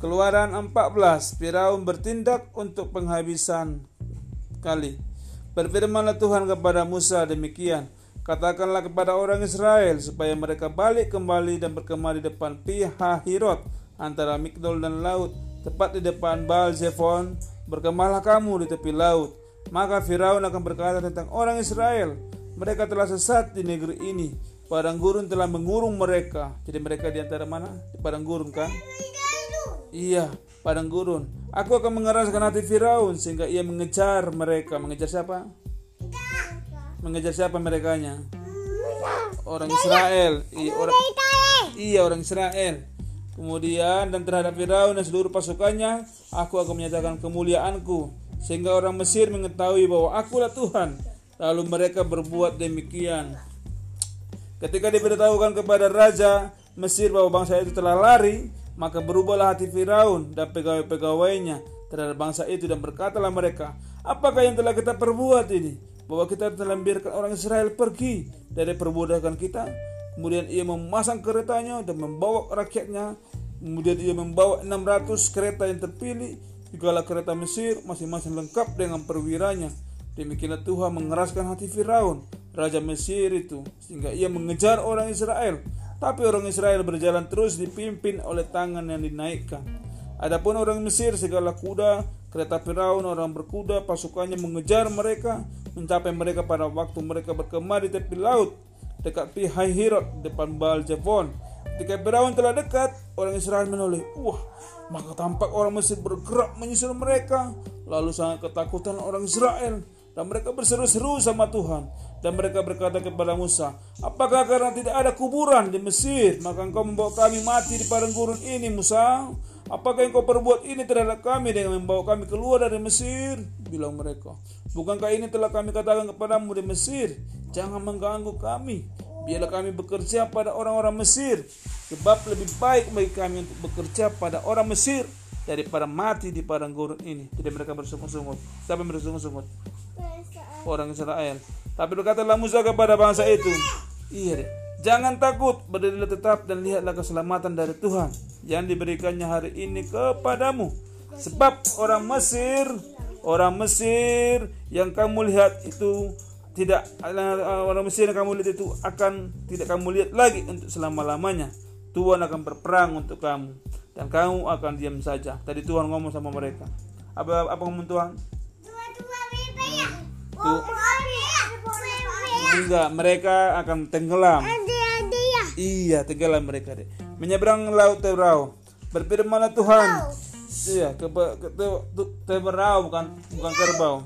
Keluaran 14, Firaun bertindak untuk penghabisan kali. Berfirmanlah Tuhan kepada Musa demikian, Katakanlah kepada orang Israel supaya mereka balik kembali dan berkemah di depan Pihahirot antara Migdol dan laut, tepat di depan Baal Zephon, berkemahlah kamu di tepi laut. Maka Firaun akan berkata tentang orang Israel, mereka telah sesat di negeri ini. Padang gurun telah mengurung mereka. Jadi mereka di antara mana? Di padang gurun kan? Iya, padang gurun. Aku akan mengeraskan hati Firaun sehingga ia mengejar mereka. Mengejar siapa? Mengejar siapa merekanya? Orang Israel. Iya, orang Iya, orang Israel. Kemudian dan terhadap Firaun dan seluruh pasukannya, aku akan menyatakan kemuliaanku sehingga orang Mesir mengetahui bahwa akulah Tuhan. Lalu mereka berbuat demikian. Ketika diberitahukan kepada raja Mesir bahwa bangsa itu telah lari, maka berubahlah hati Firaun dan pegawai-pegawainya terhadap bangsa itu dan berkatalah mereka, apakah yang telah kita perbuat ini? bahwa kita telah membiarkan orang Israel pergi dari perbudakan kita. Kemudian ia memasang keretanya dan membawa rakyatnya. Kemudian ia membawa 600 kereta yang terpilih. Segala kereta Mesir masing-masing lengkap dengan perwiranya. Demikianlah Tuhan mengeraskan hati Firaun, raja Mesir itu, sehingga ia mengejar orang Israel. Tapi orang Israel berjalan terus dipimpin oleh tangan yang dinaikkan. Adapun orang Mesir segala kuda, kereta Firaun, orang berkuda, pasukannya mengejar mereka mencapai mereka pada waktu mereka berkemah di tepi laut dekat Pihai Hirot depan Baal Jevon. Ketika Firaun telah dekat, orang Israel menoleh. Wah, maka tampak orang Mesir bergerak menyusul mereka. Lalu sangat ketakutan orang Israel dan mereka berseru-seru sama Tuhan dan mereka berkata kepada Musa, "Apakah karena tidak ada kuburan di Mesir, maka engkau membawa kami mati di padang gurun ini, Musa?" Apakah yang kau perbuat ini terhadap kami dengan membawa kami keluar dari Mesir? Bilang mereka. Bukankah ini telah kami katakan kepadamu di Mesir? Jangan mengganggu kami. Biarlah kami bekerja pada orang-orang Mesir. Sebab lebih baik bagi kami untuk bekerja pada orang Mesir daripada mati di padang gurun ini. Jadi mereka bersungut-sungut. Siapa yang bersungut-sungut? Orang Israel. Tapi berkatalah Musa kepada bangsa itu. Iya. Jangan takut, berdirilah tetap dan lihatlah keselamatan dari Tuhan yang diberikannya hari ini kepadamu. Sebab orang Mesir, orang Mesir yang kamu lihat itu tidak orang Mesir yang kamu lihat itu akan tidak kamu lihat lagi untuk selama-lamanya. Tuhan akan berperang untuk kamu dan kamu akan diam saja. Tadi Tuhan ngomong sama mereka. Apa apa ngomong Tuhan? Tuh, enggak, mereka akan tenggelam. Iya, tenggelam mereka deh. Menyeberang laut Tebrau. Berfirmanlah Tuhan. Iya, ke, ke, Tebrau bukan bukan kerbau.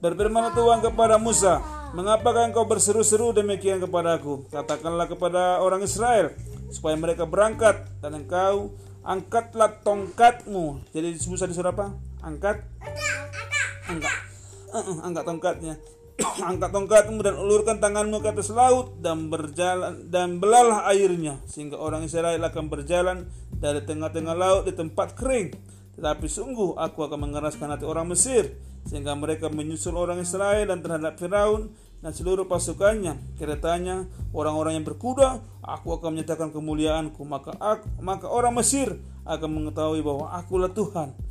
Berfirmanlah Tuhan kepada Musa, "Mengapakah engkau berseru-seru demikian kepadaku? Katakanlah kepada orang Israel supaya mereka berangkat dan engkau angkatlah tongkatmu." Jadi Musa disuruh apa? Angkat? Angkat. Uh, angkat tongkatnya. Angkat tongkatmu dan ulurkan tanganmu ke atas laut dan berjalan dan belalah airnya sehingga orang Israel akan berjalan dari tengah-tengah laut di tempat kering. Tetapi sungguh aku akan mengeraskan hati orang Mesir sehingga mereka menyusul orang Israel dan terhadap Firaun dan seluruh pasukannya keretanya orang-orang yang berkuda. Aku akan menyatakan kemuliaanku maka aku, maka orang Mesir akan mengetahui bahwa akulah Tuhan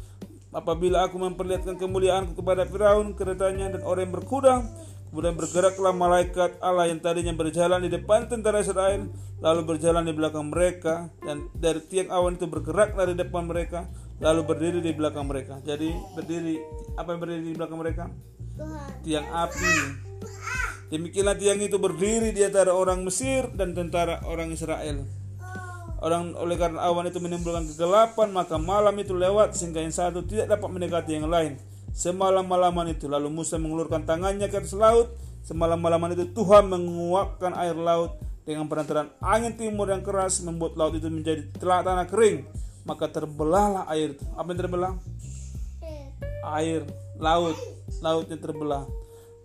Apabila aku memperlihatkan kemuliaanku kepada Firaun, keretanya dan orang yang berkuda, kemudian bergeraklah malaikat Allah yang tadinya berjalan di depan tentara Israel, lalu berjalan di belakang mereka, dan dari tiang awan itu bergeraklah di depan mereka, lalu berdiri di belakang mereka. Jadi berdiri apa yang berdiri di belakang mereka? Tiang api. Demikianlah tiang itu berdiri di antara orang Mesir dan tentara orang Israel. Orang oleh karena awan itu menimbulkan kegelapan, maka malam itu lewat sehingga yang satu tidak dapat mendekati yang lain. Semalam-malaman itu lalu Musa mengulurkan tangannya ke atas laut. Semalam-malaman itu Tuhan menguapkan air laut dengan perantaran angin timur yang keras membuat laut itu menjadi telah tanah kering. Maka terbelahlah air itu. Apa yang terbelah? Air laut, lautnya terbelah.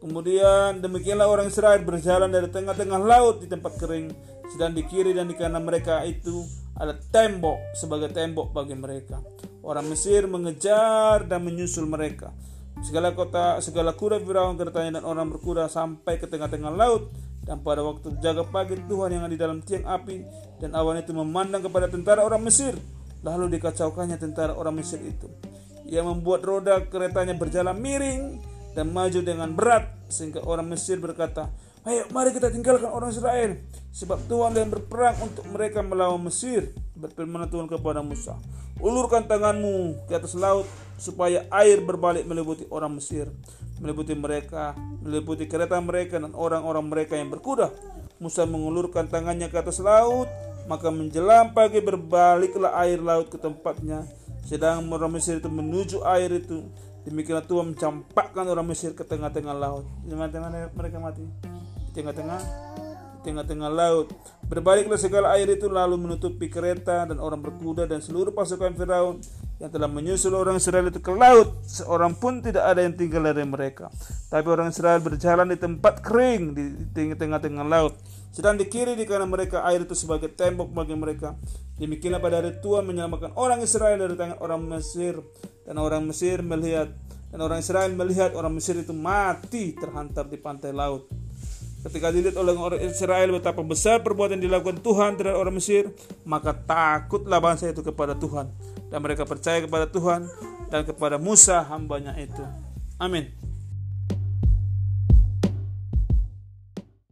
Kemudian demikianlah orang Israel berjalan dari tengah-tengah laut di tempat kering sedang di kiri dan di kanan mereka itu ada tembok sebagai tembok bagi mereka. Orang Mesir mengejar dan menyusul mereka. Segala kota, segala kuda Firaun keretanya dan orang berkuda sampai ke tengah-tengah laut dan pada waktu jaga pagi Tuhan yang ada di dalam tiang api dan awan itu memandang kepada tentara orang Mesir. Lalu dikacaukannya tentara orang Mesir itu. Ia membuat roda keretanya berjalan miring dan maju dengan berat sehingga orang Mesir berkata, Ayo mari kita tinggalkan orang Israel. Sebab Tuhan yang berperang untuk mereka melawan Mesir Berfirman Tuhan kepada Musa Ulurkan tanganmu ke atas laut Supaya air berbalik meliputi orang Mesir Meliputi mereka Meliputi kereta mereka dan orang-orang mereka yang berkuda. Musa mengulurkan tangannya ke atas laut Maka menjelang pagi berbaliklah air laut ke tempatnya. Sedang orang Mesir itu menuju air itu Demikianlah Tuhan mencampakkan orang Mesir ke tengah-tengah laut Jangan tengah mereka mati tengah-tengah tengah-tengah laut. Berbaliklah segala air itu lalu menutupi kereta dan orang berkuda dan seluruh pasukan Firaun yang telah menyusul orang Israel itu ke laut. Seorang pun tidak ada yang tinggal dari mereka. Tapi orang Israel berjalan di tempat kering di tengah-tengah laut. Sedang di kiri di kanan mereka air itu sebagai tembok bagi mereka. Demikianlah pada hari Tuhan menyelamatkan orang Israel dari tangan orang Mesir dan orang Mesir melihat dan orang Israel melihat orang Mesir itu mati terhantar di pantai laut. Ketika dilihat oleh orang Israel betapa besar perbuatan dilakukan Tuhan terhadap orang Mesir, maka takutlah bangsa itu kepada Tuhan dan mereka percaya kepada Tuhan dan kepada Musa hambanya itu. Amin.